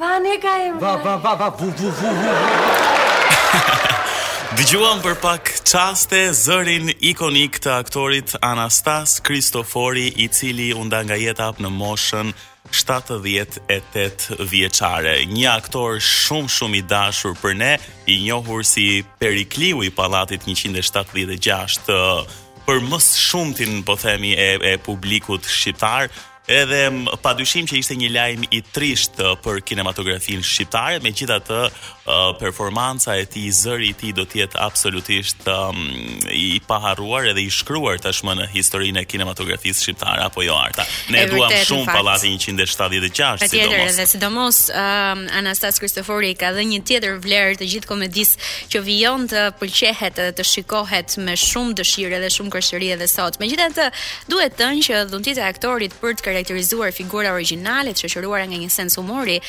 Vane ka emrin. Va va va va vu vu vu vu. Dëgjuam për pak çaste zërin ikonik të aktorit Anastas Kristofori, i cili u nda nga jeta në moshën 78 vjeçare. Një aktor shumë shumë i dashur për ne, i njohur si Perikliu i Pallatit 176 për më shumtin po themi e, e publikut shqiptar, Edhe pa dyshim që ishte një lajm i trisht për kinematografinë shqiptare, megjithatë performanca e tij, zëri i tij do të jetë absolutisht um, i paharruar edhe i shkruar tashmë në historinë e kinematografisë shqiptare apo jo Arta. Ne e duam shumë Pallati 176 sidomos. Patjetër, edhe sidomos um, Anastas Kristofori i ka dhënë një tjetër vlerë të gjithë komedisë që vijon të pëlqehet edhe të shikohet me shumë dëshirë dhe shumë kërshëri edhe sot. Megjithatë, Duhet thënë që dhuntitë e aktorit për të karakterizuar figura origjinale të shoqëruara nga një sens humori,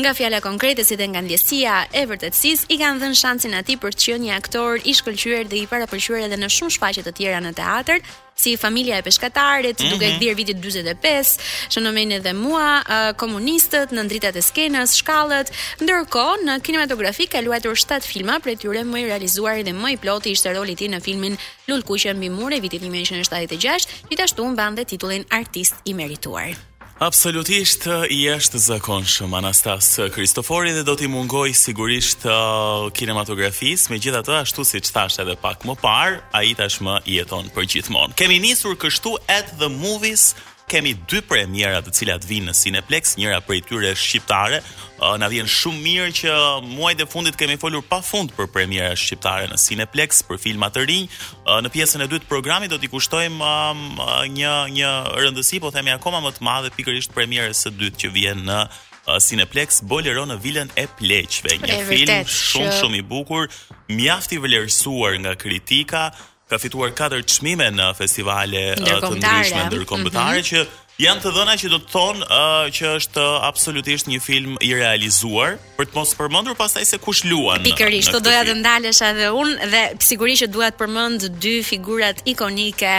nga fjala konkrete si dhe nga ndjesia e vërtetësisë, i kanë dhënë shansin atij për të qenë një aktor i shkëlqyer dhe i parapëlqyer edhe në shumë shfaqje të tjera në teatër, si familja e peshkatarit, mm -hmm. duke mhm. gdhirë viti 45, shënomëni edhe mua, uh, komunistët, nën dritat e skenës, shkallët, ndërkohë në kinematografi ka luajtur 7 filma, prej tyre më i realizuari dhe më i plotë ishte roli i tij në filmin Lulëkuqet mbi mure vitit 1976, gjithashtu mban dhe titullin Artist i Merituar. Absolutisht i jashtëzakonshëm Anastas Kristofori dhe do t'i mungojë sigurisht uh, kinematografisë, megjithatë ashtu siç thashë edhe pak më parë, ai tashmë jeton përgjithmonë. Kemi nisur kështu at the movies Kemi dy premiera të cilat vijnë në Cineplex, njëra prej tyre është shqiptare. Uh, na vjen shumë mirë që muajt e fundit kemi folur pafund për premiera shqiptare në Cineplex për filma të rinj. Uh, në pjesën e dytë të programit do t'i kushtojmë um, një një rëndësi, po themi akoma më të madhe pikërisht premierës së dytë që vjen në uh, Cineplex Bolero në Vilën e Pleqve, një film shumë shumë i bukur, mjaft i vlerësuar nga kritika, Ka fituar katër çmime në festivale të ndryshme ndërkombëtare mhm. që janë të dhëna që do të thonë uh, që është uh, absolutisht një film i realizuar për të mos përmendur pastaj se kush luan. Pikërisht, do doja të ndalesha edhe unë dhe sigurisht që dua të përmend dy figurat ikonike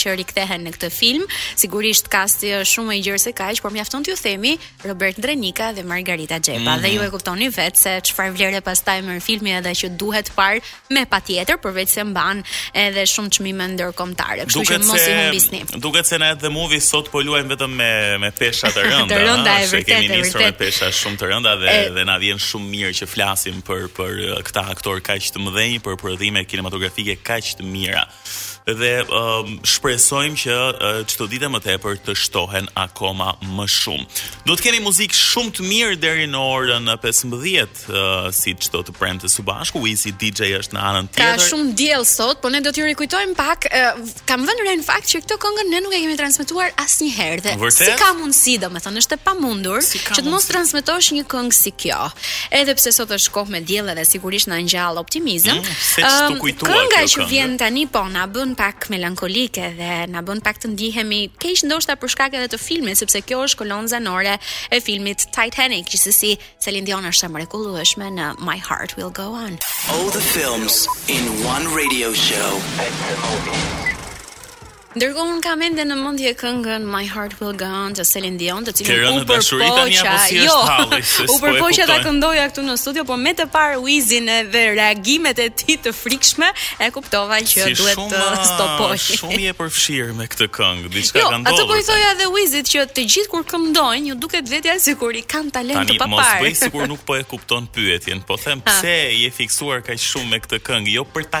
që rikthehen në këtë film. Sigurisht kasti është shumë më i gjerë se kaq, por mjafton t'ju themi Robert Ndrenika dhe Margarita Xhepa. Mm -hmm. Dhe ju e kuptoni vetë se çfarë vlere pastaj merr filmi edhe që duhet parë me patjetër përveçse mban edhe shumë çmime ndërkombëtare, kështu që mos i humbisni. Duket se në At the Movies sot po luajmë vetëm me me pesha të rënda. të rënda e vërtetë. Kemi nisur me pesha shumë të rënda dhe e... dhe na vjen shumë mirë që flasim për për uh, këta aktorë kaq të mëdhenj, për prodhime kinematografike kaq të mira. dhe um, shpresojmë që uh, çdo ditë më tepër të shtohen akoma më shumë. Do të kemi muzikë shumë të mirë deri në orën 15, uh, si çdo të premte së bashku, Wizi DJ është në anën tjetër. Ka shumë diell sot, po ne do t'ju rikujtojmë pak, uh, kam vënë re në fakt që këtë këngë ne nuk e kemi transmetuar asnjëherë dhe Vërtet? si ka mundësi domethënë thënë është e pamundur që të mos transmetosh një këngë si kjo. Edhe pse sot është kohë me diell dhe sigurisht na ngjall optimizëm. Mm, uh, kënga që vjen tani po na bën pak melankolike dhe na bën pak të ndihemi keq ndoshta për shkak edhe të filmit, sepse kjo është kolonë zanore e filmit Titanic, që Celine Dion është e mrekullueshme në My Heart Will Go On. All the films in one radio show. Ndërkohë unë kam ende në mendje këngën My Heart Will Go On të Celine Dion, të cilën u përpoqa. Jo, u përpoqa ta këndoja këtu në studio, por me të parë Wizin dhe reagimet e tij të frikshme, e kuptova që si duhet të stopoj. Shumë je përfshirë me këtë këngë, diçka jo, ka ndodhur. Jo, atë po i thoja edhe Wizit që të gjithë kur këndojnë, ju duket vetja sikur kanë talent të paparë. Tani mos bëj sikur nuk po e kupton pyetjen, po them pse je fiksuar kaq shumë me këtë këngë, jo për ta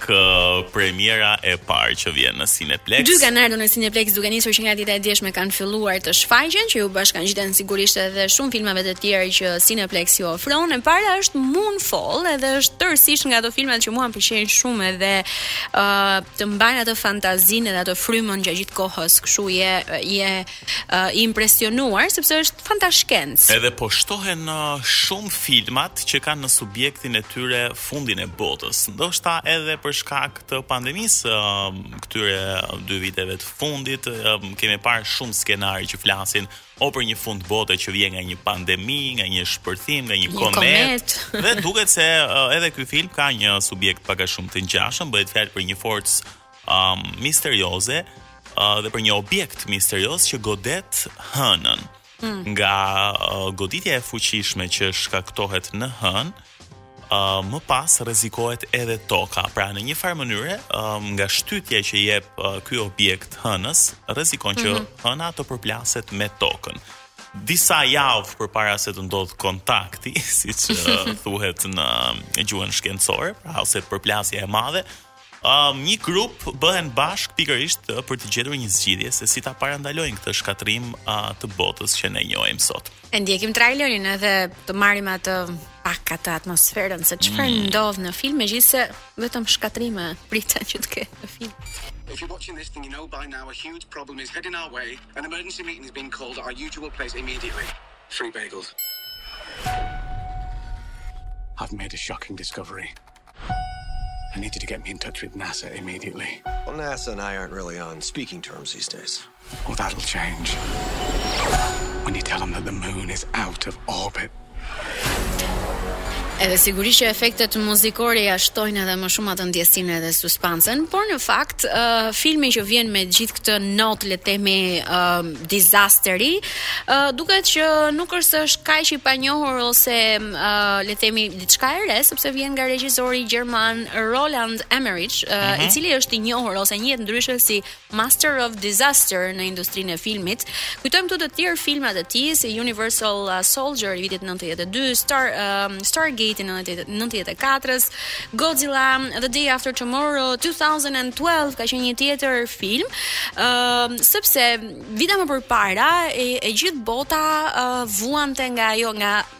Ëë premiera e parë që vjen në Cineplex. Dy kanë ardhur në Cineplex duke nisur që nga dita e djeshme kanë filluar të shfaqen, që iu bashkangjiten sigurisht edhe shumë filmave të tjerë që Cineplex ju ofron. E para është Moonfall, edhe është tërësisht nga ato filmat që mua më pëlqejnë shumë edhe ë uh, të mban atë fantazinë dhe atë frymën gjatë gjithë kohës, kështu je je uh, impresionuar sepse është fantashkencë. Edhe po shtohen uh, shumë filmat që kanë në subjektin e tyre fundin e botës, ndoshta edhe për shkak të pandemisë këtyre dy viteve të fundit, kemi parë shumë skenarë që flasin o për një fund bote që vjen nga një pandemi, nga një shpërthim, nga një, një kometë, kometë, dhe duket se edhe ky film ka një subjekt pak a shumë të ngjashëm, bëhet fjalë për një forcë um, misterioze uh, dhe për një objekt misterios që godet hënën. Mm. Nga uh, goditja e fuqishme që shkaktohet në hënë, uh, më pas rrezikohet edhe toka. Pra në një farë mënyre, um, nga shtytja që jep uh, ky objekt hënës, rrezikon që mhm. hëna të përplaset me tokën. Disa javë përpara se të ndodhë kontakti, siç uh, thuhet në gjuhën shkencore, pra ose përplasja e madhe, Ëm um, një grup bëhen bashkë pikërisht për të gjetur një zgjidhje se si ta parandalojnë këtë shkatërrim uh, të botës që ne njohim sot. E ndjekim trailerin edhe të marrim atë pak atë atmosferën se çfarë mm. ndodh në film megjithëse vetëm shkatërrime pritet që të ketë në film. If you're watching this thing you know by now a huge problem is heading our way an emergency meeting is being called at our usual place immediately. Free bagels. I've made a shocking discovery. I need you to get me in touch with NASA immediately. Well, NASA and I aren't really on speaking terms these days. Well, that'll change. When you tell them that the moon is out of orbit. Edhe sigurisht që efektet muzikore ia shtojnë edhe më shumë atë ndjesinë edhe suspansën, por në fakt, uh, filmi që vjen me gjithë këtë notë le të themi uh, disasteri, uh, duket që nuk është se është kaq i panjohur ose uh, le të themi diçka e re sepse vjen nga regjisori gjerman Roland Emmerich, uh, uh -huh. mhm. i cili është i njohur ose njihet ndryshe si Master of Disaster në industrinë e filmit. Kujtojmë këtu të tjerë filmat e tij si Universal uh, Soldier i vitit 92, Star um, Stargate i 94-s, Godzilla The Day After Tomorrow 2012 ka qenë një tjetër film, uh, sepse vite më përpara e, e gjithë bota uh, vuante nga ajo nga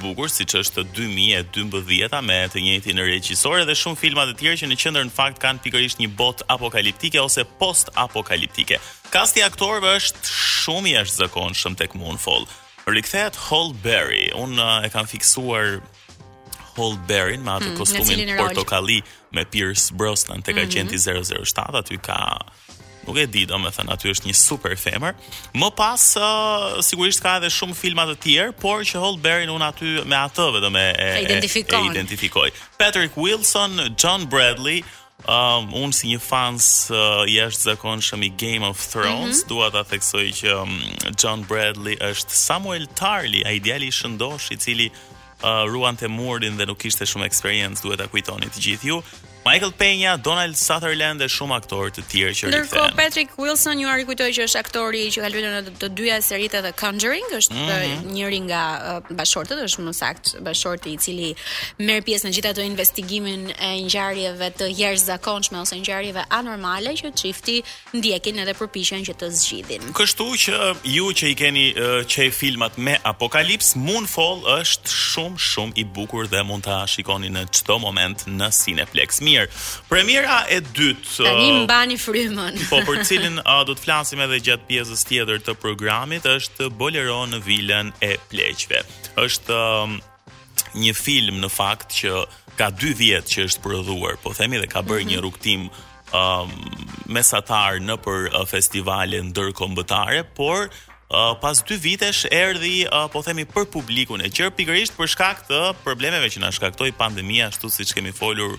bukur siç është dy mijë e dymbëdhjeta me të njëjtin regjisor edhe shumë filma të tjerë që në qendër në fakt kanë pikërisht një botë apokaliptike ose post-apokaliptike. Kasti i aktorëve është shumë i jashtëzakonshëm tek Moonfall. Rikthehet Halle Berry. Unë uh, e kam fiksuar Halle Berry me atë mm, kostumin portokalli me Pierce Brosnan tek mm -hmm. agjenti 007, aty ka Nuk e di, domethënë aty është një super femër. Më pas uh, sigurisht ka edhe shumë filma të tjerë, por që Halle Berry-n unë aty me atë vetëm e e, e, e identifikoj. Patrick Wilson, John Bradley, Um, unë si një fans uh, i jashtëzakonshëm i Game of Thrones, mm -hmm. dua ta theksoj që um, John Bradley është Samwell Tarly, ai djali i shëndoshë i cili ruante murin dhe nuk kishte shumë eksperiencë, duhet ta kujtoni të gjithë ju. Michael Peña, Donald Sutherland dhe shumë aktorë të tjerë që rikthehen. Ndërkohë Patrick Wilson jua rikujtoj që është aktori që ka luajtur në të dyja seritë e The Conjuring, është mm -hmm. njëri nga bashkëshortët, është më saktë bashkëshorti i cili merr pjesë në gjithë atë investigimin e ngjarjeve të jashtëzakonshme ose ngjarjeve anormale që çifti ndjekin edhe përpiqen që të zgjidhin. Kështu që ju që i keni uh, qejf filmat me apokalips, Moonfall është shumë shumë i bukur dhe mund ta shikoni në çdo moment në Cineplexx. Mirë. Premiera e dytë. Uh, Tani mbani frymën. po për të cilin uh, do të flasim edhe gjatë pjesës tjetër të programit është Bolero në vilën e pleqve. Është uh, një film në fakt që ka 2 vjet që është prodhuar, po themi dhe ka bërë mm -hmm. një mhm. rrugtim um, mesatar nëpër uh, festivale ndërkombëtare, por uh, pas 2 vitesh erdhi uh, po themi për publikun e gjerë pikërisht për shkak të problemeve që na shkaktoi pandemia, ashtu siç kemi folur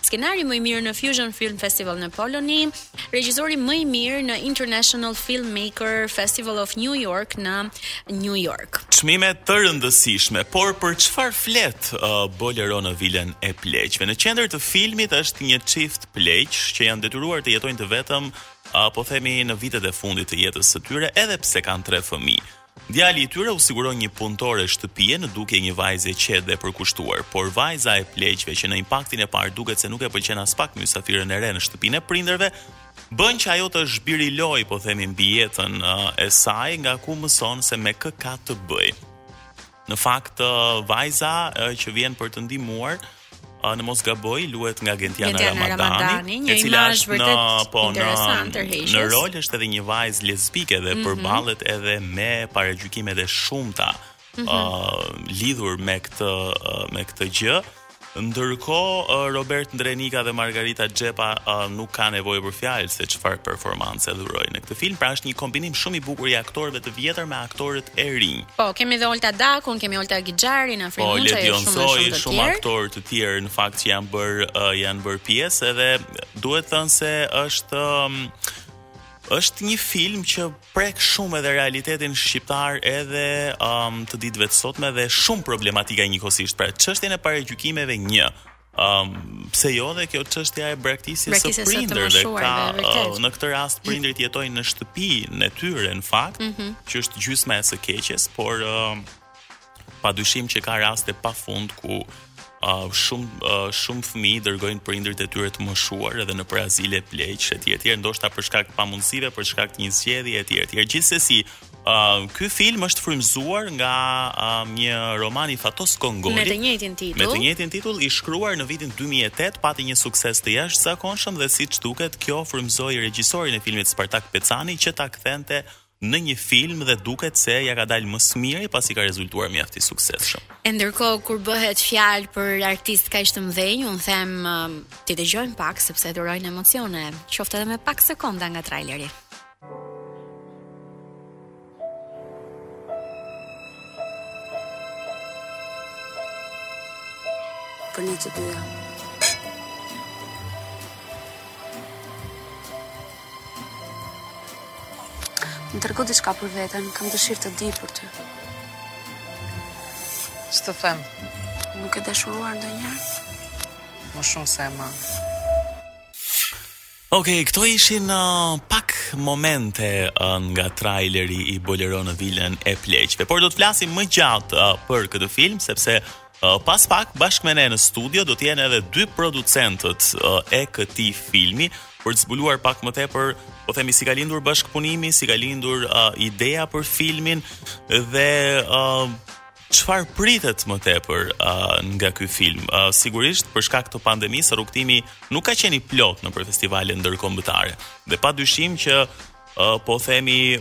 Skenari më i mirë në Fusion Film Festival në Poloni, regjisori më i mirë në International Filmmaker Festival of New York në New York. Çmime të rëndësishme, por për çfarë flet uh, Bolero në vilën e pleqve? Në qendër të filmit është një çift pleq që janë detyruar të jetojnë të vetëm, uh, po themi në vitet e fundit të jetës së tyre, edhe pse kanë tre fëmijë. Djali i tyre u siguron një punëtore shtëpie në dukje një vajze e qetë dhe e përkushtuar, por vajza e pleqve që në impaktin e parë duket se nuk e pëlqen aspak mysafiren e re në shtëpinë e prindërve, bën që ajo të zhbirilojë, po themi mbi jetën e saj, nga ku mëson se me kë ka të bëjë. Në fakt vajza që vjen për të ndihmuar A, në mos gaboj, luhet nga Gentiana, Gentiana Ramadani, Ramadani e cila është në po në në rol është edhe një vajzë lesbike dhe mm -hmm. përballet edhe me paragjykimet e shumta mm -hmm. uh, lidhur me këtë uh, me këtë gjë Ndërkohë, Robert Ndrenika dhe Margarita Xhepa nuk ka nevojë për fjalë se çfarë performance dhurojnë në këtë film, pra është një kombinim shumë i bukur i aktorëve të vjetër me aktorët e rinj. Po, kemi dhe Olta Dakun, kemi Olta Gixharin, Afrim po, Muçaj, shumë shumë të tjerë. Po, shumë aktorë të tjerë në fakt që janë bërë uh, janë bërë pjesë edhe duhet thënë se është um, është një film që prek shumë edhe realitetin shqiptar edhe um, të ditëve të sotme dhe shumë problematika njëkohësisht. Pra, çështjen e paragjykimeve një, Um, pse jo dhe kjo çështja e braktisjes së prindërve ka uh, në këtë rast prindërit jetojnë në shtëpinë e tyre në fakt mm -hmm. që është gjysma e së keqes por uh, Padyshim që ka raste pafund ku uh, shumë uh, shumë fëmijë dërgojnë prindërit e tyre të moshuar edhe nëpër azile pleqsh etj etj ndoshta për shkak të pamundësive për shkak të një zgjedhje etj etj gjithsesi Uh, ky film është frymëzuar nga uh, një roman i Fatos Kongolit me të njëjtin titull. Me të njëjtin titull i shkruar në vitin 2008 pati një sukses të jashtëzakonshëm dhe siç duket kjo frymëzoi regjisorin e filmit Spartak Pecani që ta kthente në një film dhe duket se ia ka dalë më së miri pasi ka rezultuar mjaft i suksesshëm. E ndërkohë kur bëhet fjalë për artistë kaq të mëdhenj, unë them um, t'i dëgjojmë pak sepse dhurojnë emocione, qoftë edhe me pak sekonda nga traileri. Për një të dyja. Më trego diçka për veten, kam dëshirë të di për ty. Ç'të them? Nuk ke dashuruar ndonjëherë? Më shumë se e ma. Ok, këto ishin uh, pak momente uh, nga traileri i Bolero në vilën e pleqve. Por do të flasim më gjatë uh, për këtë film, sepse Pas pak bashkë me ne në studio do të jenë edhe dy producentët e këtij filmi për të zbuluar pak më tepër, po themi si ka lindur bashkëpunimi, si ka lindur uh, ideja për filmin dhe uh, çfarë pritet më tepër uh, nga ky film. Uh, sigurisht për shkak të pandemisë rrugtimi nuk ka qenë i plot nëpër festivale ndërkombëtare. Dhe pa dyshim që Ë po themi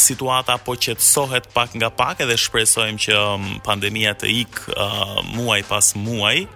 situata po qetësohet pak nga pak edhe shpresojmë që um, pandemia të ikë uh, muaj pas muaj.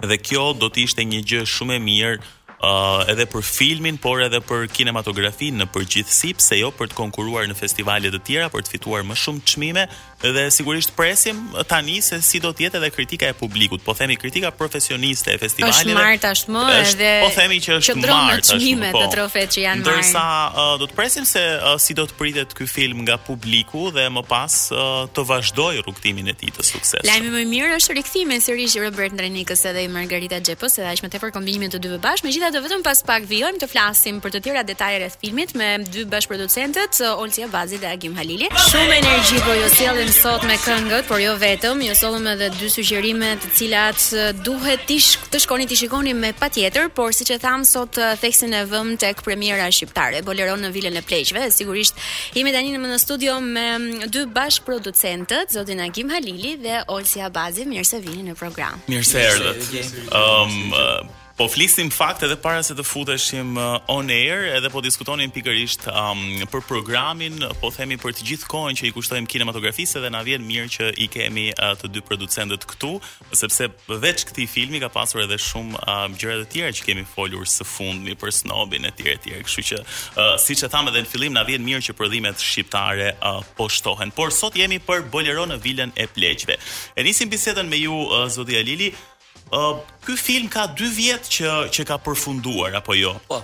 Dhe kjo do të ishte një gjë shumë e mirë uh, edhe për filmin, por edhe për kinematografinë në përgjithësi, pse jo për të konkuruar në festivale të tjera, për të fituar më shumë çmime, Dhe sigurisht presim tani se si do të jetë edhe kritika e publikut. Po themi kritika profesioniste e festivalit. Është marrë tashmë edhe po themi që është marrë tashmë. Çmimet po. e trofetë që janë marrë. Ndërsa uh, do të presim se uh, si do të pritet ky film nga publiku dhe më pas uh, të vazhdojë rrugtimin e tij të suksesshëm. Lajmi më i mirë është rikthimi sërish i Robert Ndrenikës edhe i Margarita Xhepës, edhe aq më tepër kombinimi i të dyve bashkë. Megjithatë vetëm pas pak vijojmë të flasim për të tjera detaje rreth filmit me dy bashkëproducentët Olti Abazi dhe Agim Halili. Shumë energji po ju sjellim sot me këngët, por jo vetëm, ju sollëm edhe dy sugjerime të cilat duhet të shkoni t'i shikoni patjetër, por siç e thamë sot theksin e vëmë tek premiera shqiptare, Boleron në Vilën e Pleqve, sigurisht jemi tani në studio me dy bashkëproducentët, zotin Agim Halili dhe Olti Abazi, mirë se vini në program. Mirë se erdhët. Ëm Po flisnim fakt edhe para se të futeshim uh, on air, edhe po diskutonim pikërisht um, për programin, po themi për të gjithë kohën që i kushtojmë kinematografisë dhe na vjen mirë që i kemi uh, të dy producentët këtu, sepse veç këtij filmi ka pasur edhe shumë uh, gjëra të tjera që kemi folur së fundmi për snobin e tjerë e tjerë, kështu që uh, siç e thamë edhe në fillim na vjen mirë që prodhimet shqiptare uh, po shtohen. Por sot jemi për Bolero në vilën e Pleqve. E nisim bisedën me ju uh, Zoti Halili. Ë ky film ka dy vjet që që ka përfunduar apo jo? Po.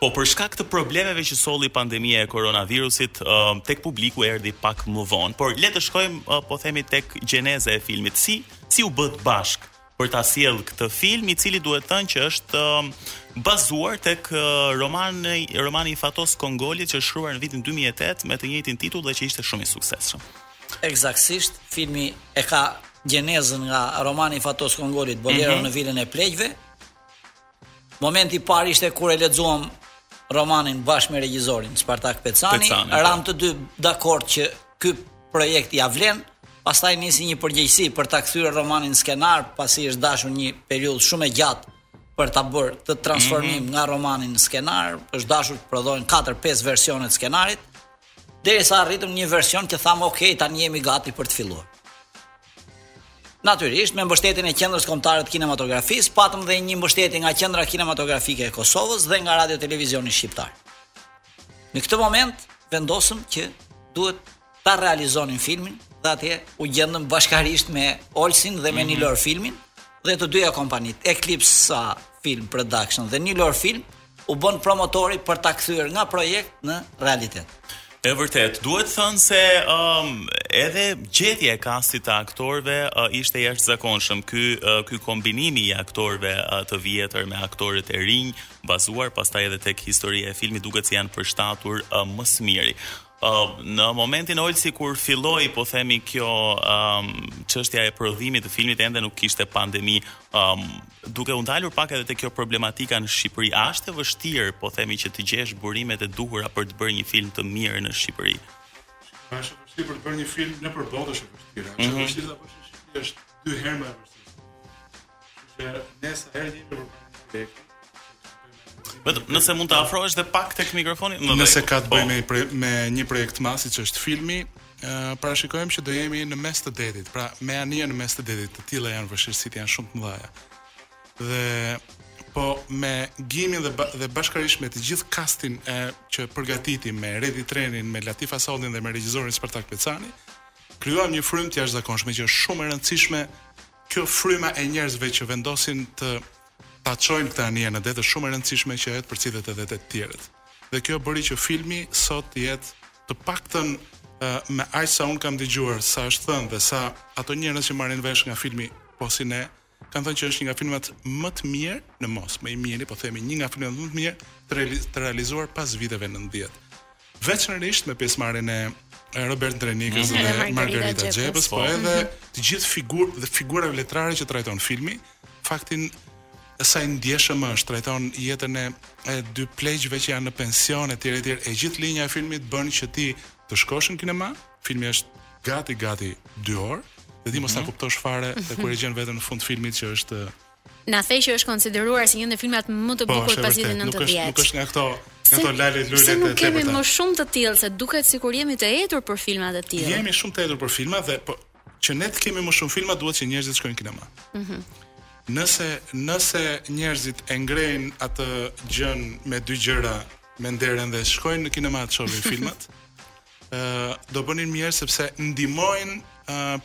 Po për shkak të problemeve që solli pandemia e koronavirusit, uh, tek publiku erdhi pak më vonë. Por le të shkojmë uh, po themi tek gjeneza e filmit. Si si u bëtë bashkë për ta sjellë këtë film, i cili duhet thënë që është uh, bazuar tek uh, romani romani i Fatos Kongolit që është shkruar në vitin 2008 me të njëjtin titull dhe që ishte shumë i suksesshëm. Ekzaktësisht, filmi e ka gjenezën nga romani i Fatos Kongolit, Bolero mm -hmm. në vilën e pleqve. Momenti i parë ishte kur e lexuam romanin bashkë me regjisorin Spartak Pecani, Pecani po. ramë të dy dakord që ky projekt ia vlen. Pastaj nisi një përgjegjësi për ta kthyer romanin në skenar, pasi është dashur një periudhë shumë e gjatë për ta bërë këtë transformim mm -hmm. nga romani në skenar, është dashur të prodhojmë 4-5 versione të skenarit. Derisa arritëm një version që thamë ok, tani jemi gati për të filluar. Natyrisht, me mbështetjen e Qendrës Kombëtare të Kinematografisë, patëm dhe një mbështetje nga Qendra Kinematografike e Kosovës dhe nga Radio Televizioni Shqiptar. Në këtë moment vendosëm që duhet ta realizonim filmin dhe atje u gjendëm bashkarisht me Olsin dhe me mhm. Nilor Filmin dhe të dyja kompanitë Eclipse Film Production dhe Nilor Film u bënë promotori për ta kthyer nga projekt në realitet. E vërtetë, duhet thënë se um, edhe gjetja e kastit të aktorëve uh, ishte e jashtëzakonshme. Ky, uh, ky kombinimi i aktorëve uh, të vjetër me aktorët e rinj, bazuar pastaj edhe tek historia e filmit, duket se janë përshtatur uh, më së miri. Në momentin Olsi kur filloi, po themi kjo um, çështja e prodhimit të filmit ende nuk kishte pandemi. Um, duke u ndalur pak edhe te kjo problematika në Shqipëri, a është e vështirë, po themi që të gjesh burimet e duhura për të bërë një film të mirë në Shqipëri? Është e vështirë për të bërë një film nëpër botë është e vështirë. Është e mhm. vështirë ta bësh në Shqipëri është dy herë më e vështirë. Që ne sa herë jemi për projektin, Vetëm nëse mund të afrohesh dhe pak tek mikrofoni, më Nëse ka të bëjë po. me me një projekt të madh siç është filmi, uh, parashikojmë që do jemi në mes të detit. Pra, me anije në mes të detit, të tilla janë vështirësitë janë shumë të mëdha. Dhe po me gimin dhe ba, dhe bashkërisht me të gjithë kastin që përgatitëm me Redi Trenin, me Latif Asollin dhe me regjisorin Spartak Pecani, Krijuam një frymë të jashtëzakonshme që është shumë e rëndësishme. Kjo fryma e njerëzve që vendosin ta çojnë këtë anije në det është shumë e rëndësishme që ajo të përcillet edhe te të tjerët. Dhe kjo bëri që filmi sot të jetë të paktën me aq sa unë kam dëgjuar, sa është thënë dhe sa ato njerëz që marrin vesh nga filmi po si ne, Kanë thënë që është një nga filmat më të mirë në mos, më i miri, po themi një nga filmat më të mirë të, reali, të realizuar pas viteve 90. Veçanërisht me pjesëmarrjen e Robert Ndrenikës mm -hmm. dhe Margarita Xhepës, po, po edhe mm -hmm. të gjithë figurë dhe figurave letrare që trajton filmi, fakti sa i ndjeshëm është, trajton jetën e, e dy pleqve që janë në pension e tjerë e tjerë, e gjithë linja e filmit bën që ti të shkosh në kinema, Filmi është gati gati 2 orë dhe ti mos ta mhm. kuptosh fare dhe kur e gjen veten në fund të filmit që është Na the që është konsideruar si një ndër filmat më të po, bukur pas vitit 90. Nuk është nuk është nga këto nga këto lale lule të tepërta. Se nuk kemi më shumë të tillë se duket sikur jemi të etur për filma të tillë. Jemi shumë të etur për filma dhe po që ne të kemi më shumë filma duhet që njerëzit të shkojnë kinema. Mhm. Mm nëse nëse njerëzit e ngrejnë atë gjën me dy gjëra me nder dhe shkojnë në kinema të shohin filmat, do bënin mirë sepse ndihmojnë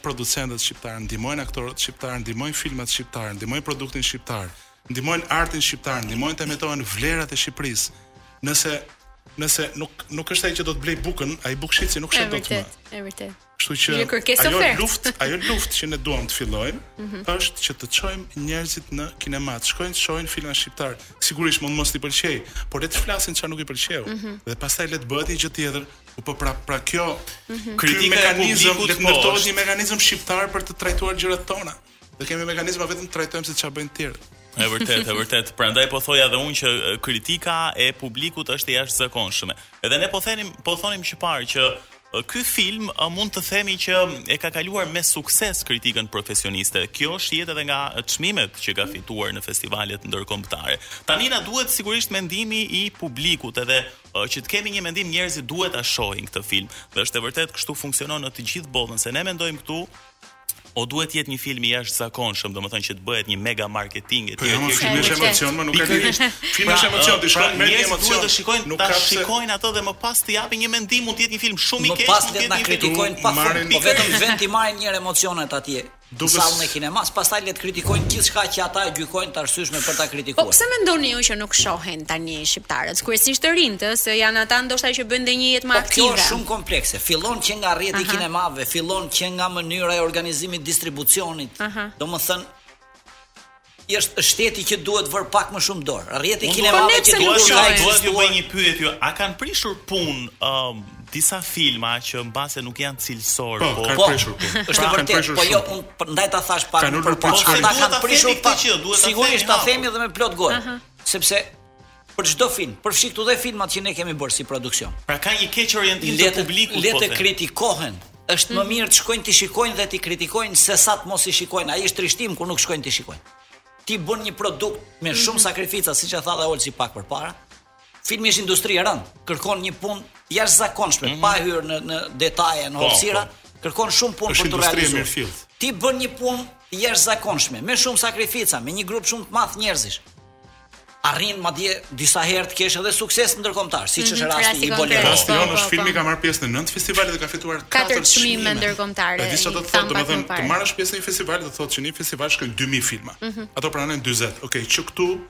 producentët shqiptarë, ndihmojnë aktorët shqiptarë, ndihmojnë filmat shqiptarë, ndihmojnë produktin shqiptar, ndihmojnë artin shqiptar, ndihmojnë të emetohen vlerat e Shqipërisë. Nëse nëse nuk nuk është ai që do të blej bukën, ai bukëshitësi nuk shet dot më. Është vërtet. Kështu që ajo luftë, ajo luftë që ne duam të fillojmë mm -hmm. është që të çojmë njerëzit në kinema, të shkojnë të shohin filma shqiptar, sigurisht mund mos t'i pëlqej, por le të flasin çfarë nuk i pëlqeu. Mm -hmm. Dhe pastaj le të bëhet një gjë tjetër, po pra pra kjo mm -hmm. kritika e mekanizëm, le të ndërtohet një mekanizëm shqiptar për të trajtuar gjërat tona. Ne kemi mekanizma vetëm të trajtojmë se çfarë bëjnë të tjerët. E vërtet, e vërtet. Prandaj po thoja edhe unë që kritika e publikut është e jashtëzakonshme. Edhe ne po thenim, po thonim qëparë që Ky film mund të themi që e ka kaluar me sukses kritikën profesioniste. Kjo shihet edhe nga çmimet që ka fituar në festivalet ndërkombëtare. Tani na duhet sigurisht mendimi i publikut edhe që të kemi një mendim njerëzit duhet ta shohin këtë film. Dhe është e vërtetë kështu funksionon në të gjithë botën se ne mendojmë këtu O duhet të jetë një film i jashtëzakonshëm, domethënë që të bëhet një mega marketing e tjerë. Po filmi është emocion, më nuk ka lidhje. Filmi është pra, emocion, ti pra, shkon me emocion. Njerëzit duhet të shikojnë, ta shikojnë atë dhe më pas të japin një mendim, mund të jetë një film shumë i keq, mund të jetë një kritikojnë pa fund, po vetëm venë të marrin një emocionet atje. Në sallën e kinemas, pastaj le të kritikojnë gjithçka që ata e gjykojnë të arsyeshme për ta kritikuar. Po pse mendoni ju që nuk shohin tani shqiptarët, kryesisht të rinjtë, ëh, se janë ata ndoshta që bëjnë dhe një jetë më aktive. Po kjo është shumë komplekse, fillon që nga rrjeti i kinemave, fillon që nga mënyra e organizimit të distribucionit. Domethënë është shteti që duhet vër pak më shumë dorë. Rrjeti i kinemave që duhet të shkojë. Dua të bëj një pyetje, a kanë prishur punë, ëh, disa filma që mbase nuk janë cilësor, po, po, po, është e vërtetë, po jo, ndaj ta thashë pak më përpara, ata kanë prishur pak, sigurisht ta themi edhe me plot gojë. Sepse për çdo film, përfshi këtu dhe filmat që ne kemi bërë si produksion. Pra ka një keqorientim të publikut po. Le të kritikohen. Është më mhm. mirë të shkojnë të shikojnë dhe të kritikojnë se sa të mos i shikojnë. Ai është trishtim kur nuk shkojnë të shikojnë. Ti bën një produkt me mhm. shumë sakrifica, siç e tha dhe Olsi pak përpara. Filmi është industri e rëndë, kërkon një punë të jashtëzakonshme, mhm. pa hyrë në në detaje, në hapësira, po, po. kërkon shumë punë për të realizuar. Ti bën një punë të jashtëzakonshme, me shumë sakrifica, me një grup shumë të madh njerëzish arrin madje disa herë të kesh edhe sukses ndërkombëtar, siç mhm, është rasti i Boleros. Rasti po, jonë po, është po. filmi ka marrë pjesë në 9 festivale dhe ka fituar 4 çmime ndërkombëtare. Edhe çfarë do të thotë, domethënë, të marrësh pjesë në një festival do të thotë që në një festival shkojnë 2000 filma. Mhm. Ato pranojnë 40. Okej, që këtu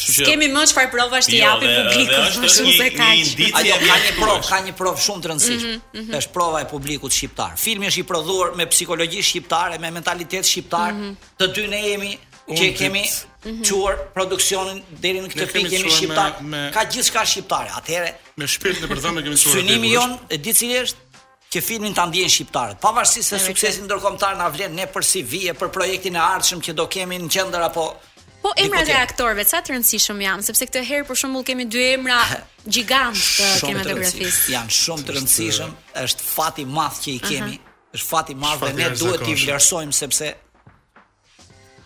Kemi më çfarë provash t'i jo, japim jo, publikut. më shumë se kaq. Ajo ka një provë, ka një provë shumë të rëndësishme. Mm -hmm, mm -hmm. Është prova e publikut shqiptar. Filmi është i prodhuar me psikologji shqiptare, me mentalitet shqiptar. Mm -hmm. Të dy ne jemi që kemi mhm. çuar produksionin deri në këtë pikë jemi shqiptar. Ka gjithçka shqiptare. Atëherë me shpirt në përdhamë kemi çuar. Synimi jonë e di cili është? Që filmin ta ndjejnë shqiptarët. Pavarësisht se suksesi ndërkombëtar na vlen ne për CV e për projektin e ardhshëm që do kemi në qendër apo Po emrat e aktorëve sa të rëndësishëm janë, sepse këtë herë për shembull kemi dy emra gjigantë të kinematografisë. Janë shumë të rëndësishëm, është fat i madh që i kemi. Është fat i madh dhe ne duhet t'i vlerësojmë sepse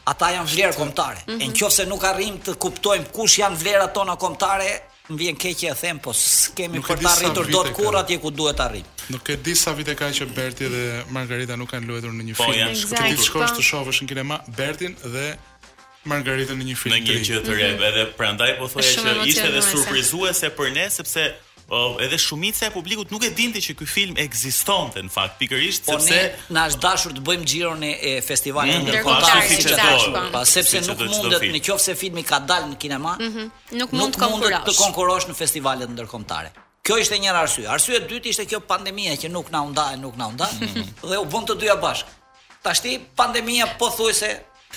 Ata janë vlerë kombëtare. Mm -hmm. Në qoftë se nuk arrijmë të kuptojmë kush janë vlerat tona kombëtare, më vjen keq që e them, po s'kemi për të arritur dot kurrë atje ku duhet të arrijmë. Nuk e di sa vite ka që Berti dhe Margarita nuk kanë luajtur në një po, film. Po janë të shkosh të shohësh në kinema Bertin dhe Margaritën në një film. Në një gjë të re, mhm. edhe prandaj po thoya që ishte edhe surprizuese për ne sepse edhe shumica e publikut nuk e dinte që ky film ekzistonte në fakt pikërisht po sepse ne na është dashur të bëjmë xhiron e festivaleve mm, ndërkombëtare si të dashur po. pa sepse nuk mundet në qoftë se filmi ka dalë në kinema mm -hmm. nuk mund të konkurrosh të konkurrosh në festivalet ndërkombëtare Kjo ishte njëra arsye. Arsyeja e dytë ishte kjo pandemia që nuk na u nda, nuk na u nda. Mhm. dhe u bënë të dyja bashkë. Tashti pandemia pothuajse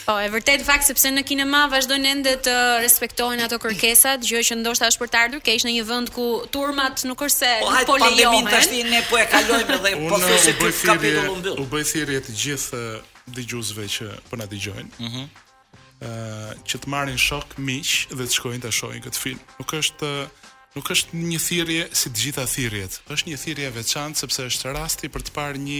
Po, e vërtetë në fakt sepse në kinema vazhdojnë ende të respektohen ato kërkesat, gjë që ndoshta është për të ardhur keq në një vend ku turmat nuk është se po, nuk po lejohen. Pandeminë tash ne po e kalojmë dhe pothuajse ky kapitull u mbyll. U bëj thirrje të gjithë dëgjuesve që po na dëgjojnë. Ëh. Mm që të marrin shokë, miq dhe të shkojnë ta shohin këtë film. Nuk është nuk është një thirrje si të gjitha thirrjet. Është një thirrje e veçantë sepse është rasti për të parë një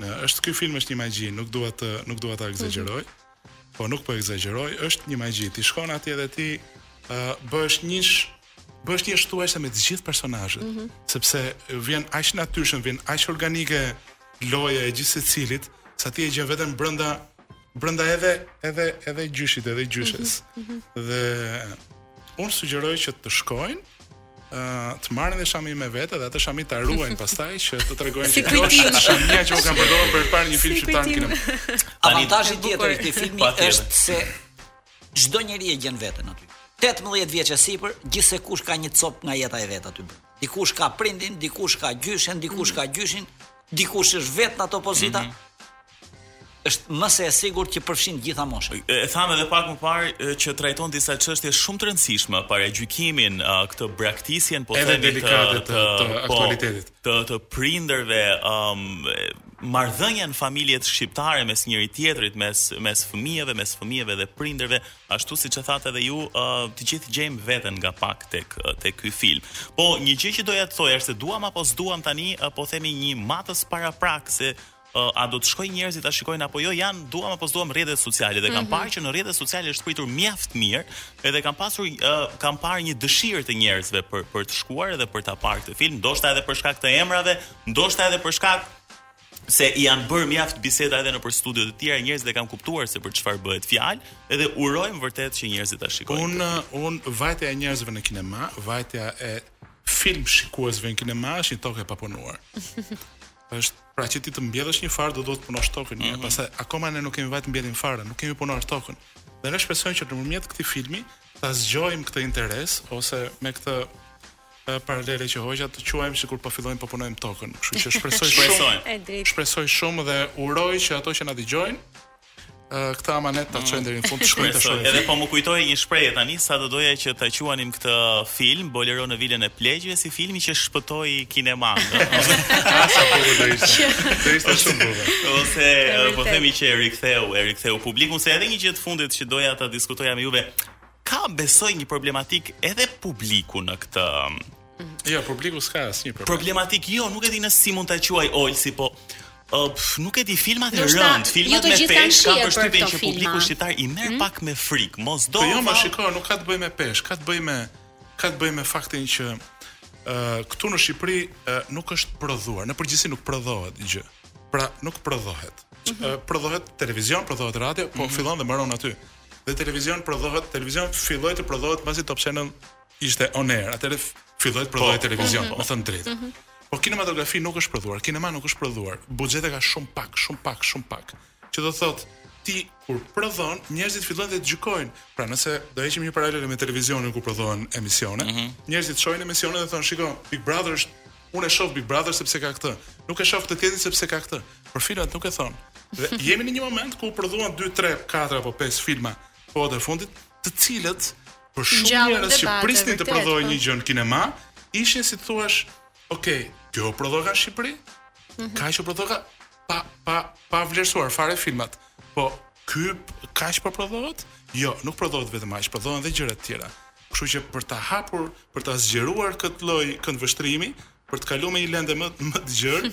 Në është ky film është një magji, nuk dua të nuk dua ta ekzagjeroj. Po nuk po ekzagjeroj, është një magji. Ti shkon atje dhe ti ë bëhesh njësh bëhesh njësh thuajse me të gjithë personazhet, Mhm. sepse vjen aq natyrshëm, vjen aq organike loja e gjithë secilit, sa ti e gjen veten brenda brenda edhe edhe edhe gjyshit edhe gjyshes. Mm -hmm. Dhe unë sugjeroj që të shkojnë të marrin dhe shami me vete dhe atë shami ta ruajnë pastaj që të tregojnë se kjo është shamia që e kam përdorur për të parë një film shqiptar në kinema. Avantazhi tjetër i këtij filmi është se çdo njeri e gjen veten aty. 18 vjeç e sipër, gjithsekush ka një copë nga jeta e vet aty. Dikush ka prindin, dikush ka gjyshen, dikush ka gjyshin, dikush është vetë në ato pozita. Mm -hmm. është më se e sigurt që përfshin të gjitha moshat. E thamë edhe pak më parë që trajton disa çështje shumë të rëndësishme paragjykimin këtë braktisjen po edhe delikate të, të, të po, aktualitetit të të prindërve um, marrëdhënia në familjet shqiptare mes njëri-tjetrit mes mes fëmijëve mes fëmijëve dhe prindërve ashtu siç e thatë edhe ju uh, të gjithë gjejmë veten nga pak tek tek ky film po një gjë që doja të thoja është se duam apo s'duam tani uh, po themi një matës paraprak se A do të shkojnë njerëzit ta shikojnë apo jo? Janë, duam apo s'duam rrjetet sociale dhe kam mhm. parë që në rrjetet sociale është pritur mjaft mirë, edhe kam pasur uh, kam parë një dëshirë të njerëzve për për të shkuar edhe për ta parë këtë film, ndoshta edhe për shkak të emrave, ndoshta edhe për shkak se i janë bërë mjaft biseda edhe nëpër studio të tjera, njerëzit e kanë kuptuar se për çfarë bëhet fjalë, edhe urojmë vërtet që njerëzit ta shikojnë. Unë un vajtja e njerëzve në kinema, vajtja e filmshikuesve në kinema është një tokë e papunuar. Është, para që ti të mbjellësh një farë do duhet të punosh tokën, mm -hmm. pastaj akoma ne nuk kemi vajt të mbjellim farën, nuk kemi punuar tokën. Dhe ne shpresojmë që nëpërmjet këtij filmi ta zgjojmë këtë interes ose me këtë paralele që hoqa të quajmë sikur po fillojmë po punojmë tokën. Kështu që shpresoj shumë. Shpresoj shumë dhe uroj që ato që na dëgjojnë këtë amanet ta çojnë deri në fund, shkojnë të shohin. Edhe po m'u kujtua një shprehje tani sa do doja që ta quanim këtë film Bolero në vilën e pleqve si filmi që shpëtoi kinemanë. Ah sa bukur do të ishte. Do ishte shumë bukur. Ose po themi që e riktheu, e riktheu publikun se edhe një gjë të fundit që doja ta diskutoja me juve ka besoj një problematikë edhe publiku në këtë Jo, publiku s'ka asnjë problem. Problematikë jo, nuk e di nëse si mund ta quaj Olsi, po Uh, nuk e di filmat e rëndë, filmat jo me peshë kam përshtypjen që publiku shqiptar i merr hmm? pak me frikë. Mos do. Po jo, ma shiko, nuk ka të bëjë me peshë, ka të bëjë me ka të bëjë me faktin që ë uh, këtu në Shqipëri uh, nuk është prodhuar, në përgjithësi nuk prodhohet gjë. Pra, nuk prodhohet. Mm -hmm. uh, prodhohet televizion, prodhohet radio, po mm -hmm. fillon dhe mbaron aty. Dhe televizion prodhohet, televizion filloi të prodhohet pasi Top Channel ishte on air, atëherë filloi të prodhohet po, televizion, po, po. me thënë drejt. Mm -hmm. Po kinematografi nuk është prodhuar, kinema nuk është prodhuar. Buxhete ka shumë pak, shumë pak, shumë pak. Që do thotë ti kur prodhon, njerëzit fillojnë të gjykojnë. Pra nëse do heqim një paralele me televizionin ku prodhohen emisione, mm -hmm. njerëzit shohin emisione dhe thonë, "Shiko, Big Brother është unë e shoh Big Brother sepse ka këtë. Nuk e shoh këtë tjetrin sepse ka këtë." Për filmat nuk e thonë. Dhe jemi në një moment ku u prodhuan 2, 3, 4 apo 5 filma kohët e fundit, të cilat për shumë Ngjallën njerëz që debate, prisnin të vërtet, prodhohej po. një gjë në kinema, ishin si të thuash, ok, kjo u prodhoka në Shqipëri, Mhm. kaq u prodhoka pa pa pa vlerësuar fare filmat. Po ky kaq po prodhohet? Jo, nuk prodhohet vetëm aq, prodhohen edhe gjëra të tjera. Kështu që për ta hapur, për ta zgjeruar këtë lloj këndvështrimi, për të kaluar me një lente më më të gjerë,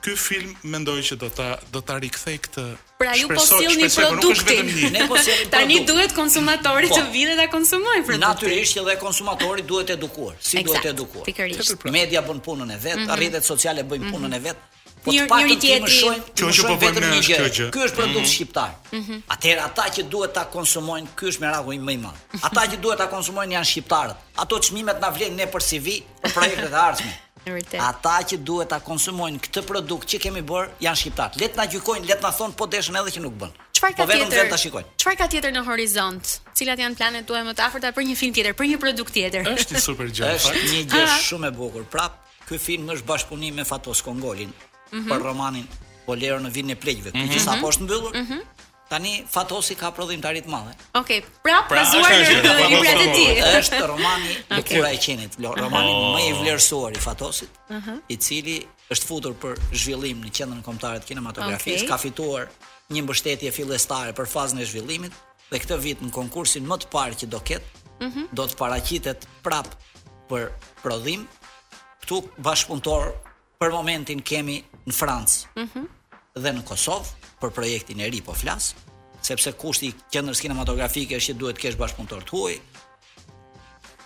Ky film mendoj që do ta do ta rikthej këtë Pra ju po sillni produktin. Ne po sjellim produktin. Tani duhet konsumatori po. të vijë dhe ta konsumojë produktin. Natyrisht edhe konsumatori duhet edukuar. Si exact, duhet edukuar? Pikërisht. Pra. Media bën punën e vet, mm -hmm. rrjetet sociale bëjnë mhm. punën mm -hmm. e vet. Po të pak të timë shojnë, kjo që po bëjmë ne kjo gjë. Ky është produkt mm -hmm. shqiptar. Mm -hmm. Atëherë ata që duhet ta konsumojnë, ky është meraku im më i madh. Ata që duhet ta konsumojnë janë shqiptarët. Ato çmimet na vlejnë ne për CV, për projektet e ardhshme. Ata që duhet ta konsumojnë këtë produkt që kemi bërë janë shqiptarët. Le të na gjykojnë, le të na thonë po deshën edhe që nuk bën. Çfarë ka po tjetër? Po vetëm ta shikojnë. Çfarë ka tjetër në horizont? Cilat janë planet tuaja më të afërta për një film tjetër, për një produkt tjetër? Është super gjë. Është një gjë shumë e bukur. Prap, ky film është bashkëpunim me Fatos Kongolin mm -hmm. për romanin Bolero në vilën e pleqve, mm -hmm. që sapo është mbyllur. Mm -hmm. Tani Fatosi ka prodhimtari të madhe. Okej, prap pra, bazuar në librat e tij. Është romani Lëkura e qenit, romani oh. më i vlerësuar i Fatosit, uh -huh. i cili është futur për zhvillim në Qendrën Kombëtare të Kinematografisë, okay. ka fituar një mbështetje fillestare për fazën e zhvillimit dhe këtë vit në konkursin më të parë që do ketë, uh mhm. -huh. do të paraqitet prap për prodhim këtu bashkëpunëtor Për momentin kemi në Francë. Mhm. Mm dhe në Kosovë për projektin e ri po flas, sepse kushti i qendrës kinematografike është që duhet të kesh bashkëpunëtorë të huaj.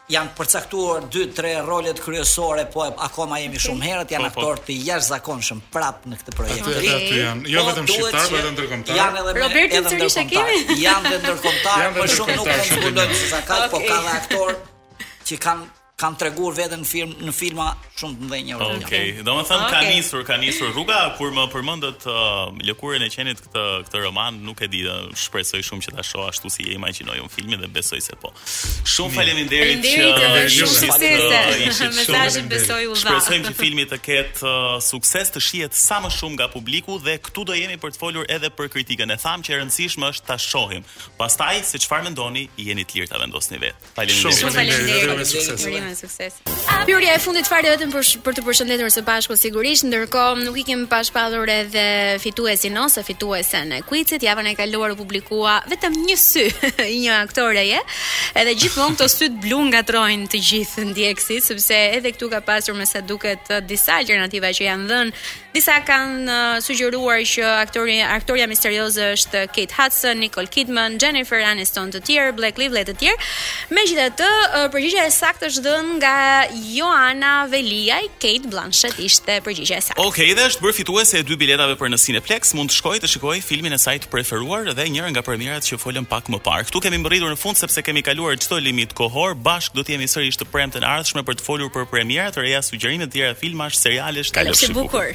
Janë përcaktuar 2-3 rolet kryesore, po e, akoma jemi okay. shumë herët, janë po, po. aktorë të jashtëzakonshëm prap në këtë projekt. Aty edhe aty janë, jo po, vetëm shqiptarë, por edhe ndërkombëtarë. Janë edhe Robertin edhe ndërkombëtarë. Janë edhe ndërkombëtarë, por shumë nuk mund të zbuloj se sa ka, po ka aktorë që kanë kanë treguar veten në film në filma shumë të mëdhenj europianë. Okej, okay. domethënë okay. ka nisur, ka nisur rruga kur më përmendët uh, lëkurën e qenit këtë këtë roman, nuk e di, uh, shpresoj shumë që ta shoh ashtu si e imagjinoj unë filmin dhe besoj se po. Shumë faleminderit që uh, ishit suksese. Uh, Mesazhi besoj u dha. Shpresoj që filmi të ketë uh, sukses, të shihet sa më shumë nga publiku dhe këtu do jemi për të folur edhe për kritikën. E thamë që e rëndësishme është ta shohim. Pastaj se çfarë mendoni, jeni të lirë ta vendosni vetë. Faleminderit. Shumë faleminderit. Ju uroj suksese. Ju uroj suksese. Pyetja e fundit fare vetëm për për të përshëndetur së bashku sigurisht, ndërkohë nuk e kemi pa shpallur edhe fituesin ose fituesen e quizit. Javën e kaluar u publikua vetëm një sy i një aktoreje. Edhe gjithmonë këto syt blu ngatrojnë të gjithë ndjekësit, sepse edhe këtu ka pasur me sa duket disa alternativa që janë dhënë Disa kanë sugjeruar që aktori aktorja misterioze është Kate Hudson, Nicole Kidman, Jennifer Aniston të tjerë, Blake Lively të tjerë. Megjithatë, përgjigja e saktë është dhënë nga Joana Veliaj, Cate Blanchett ishte përgjigja e saktë. Okej, okay, dhe është bërë fituese e dy biletave për në Cineplexx, mund të shkojë të shikojë filmin e saj të preferuar dhe njërën nga premierat që folëm pak më parë. Ktu kemi mbërritur në fund sepse kemi kaluar çdo limit kohor, bashkë do të jemi sërish të premten e ardhshme për të folur për premierat e reja, sugjerime të tjera filmash, serialesh, kalofshi bukur.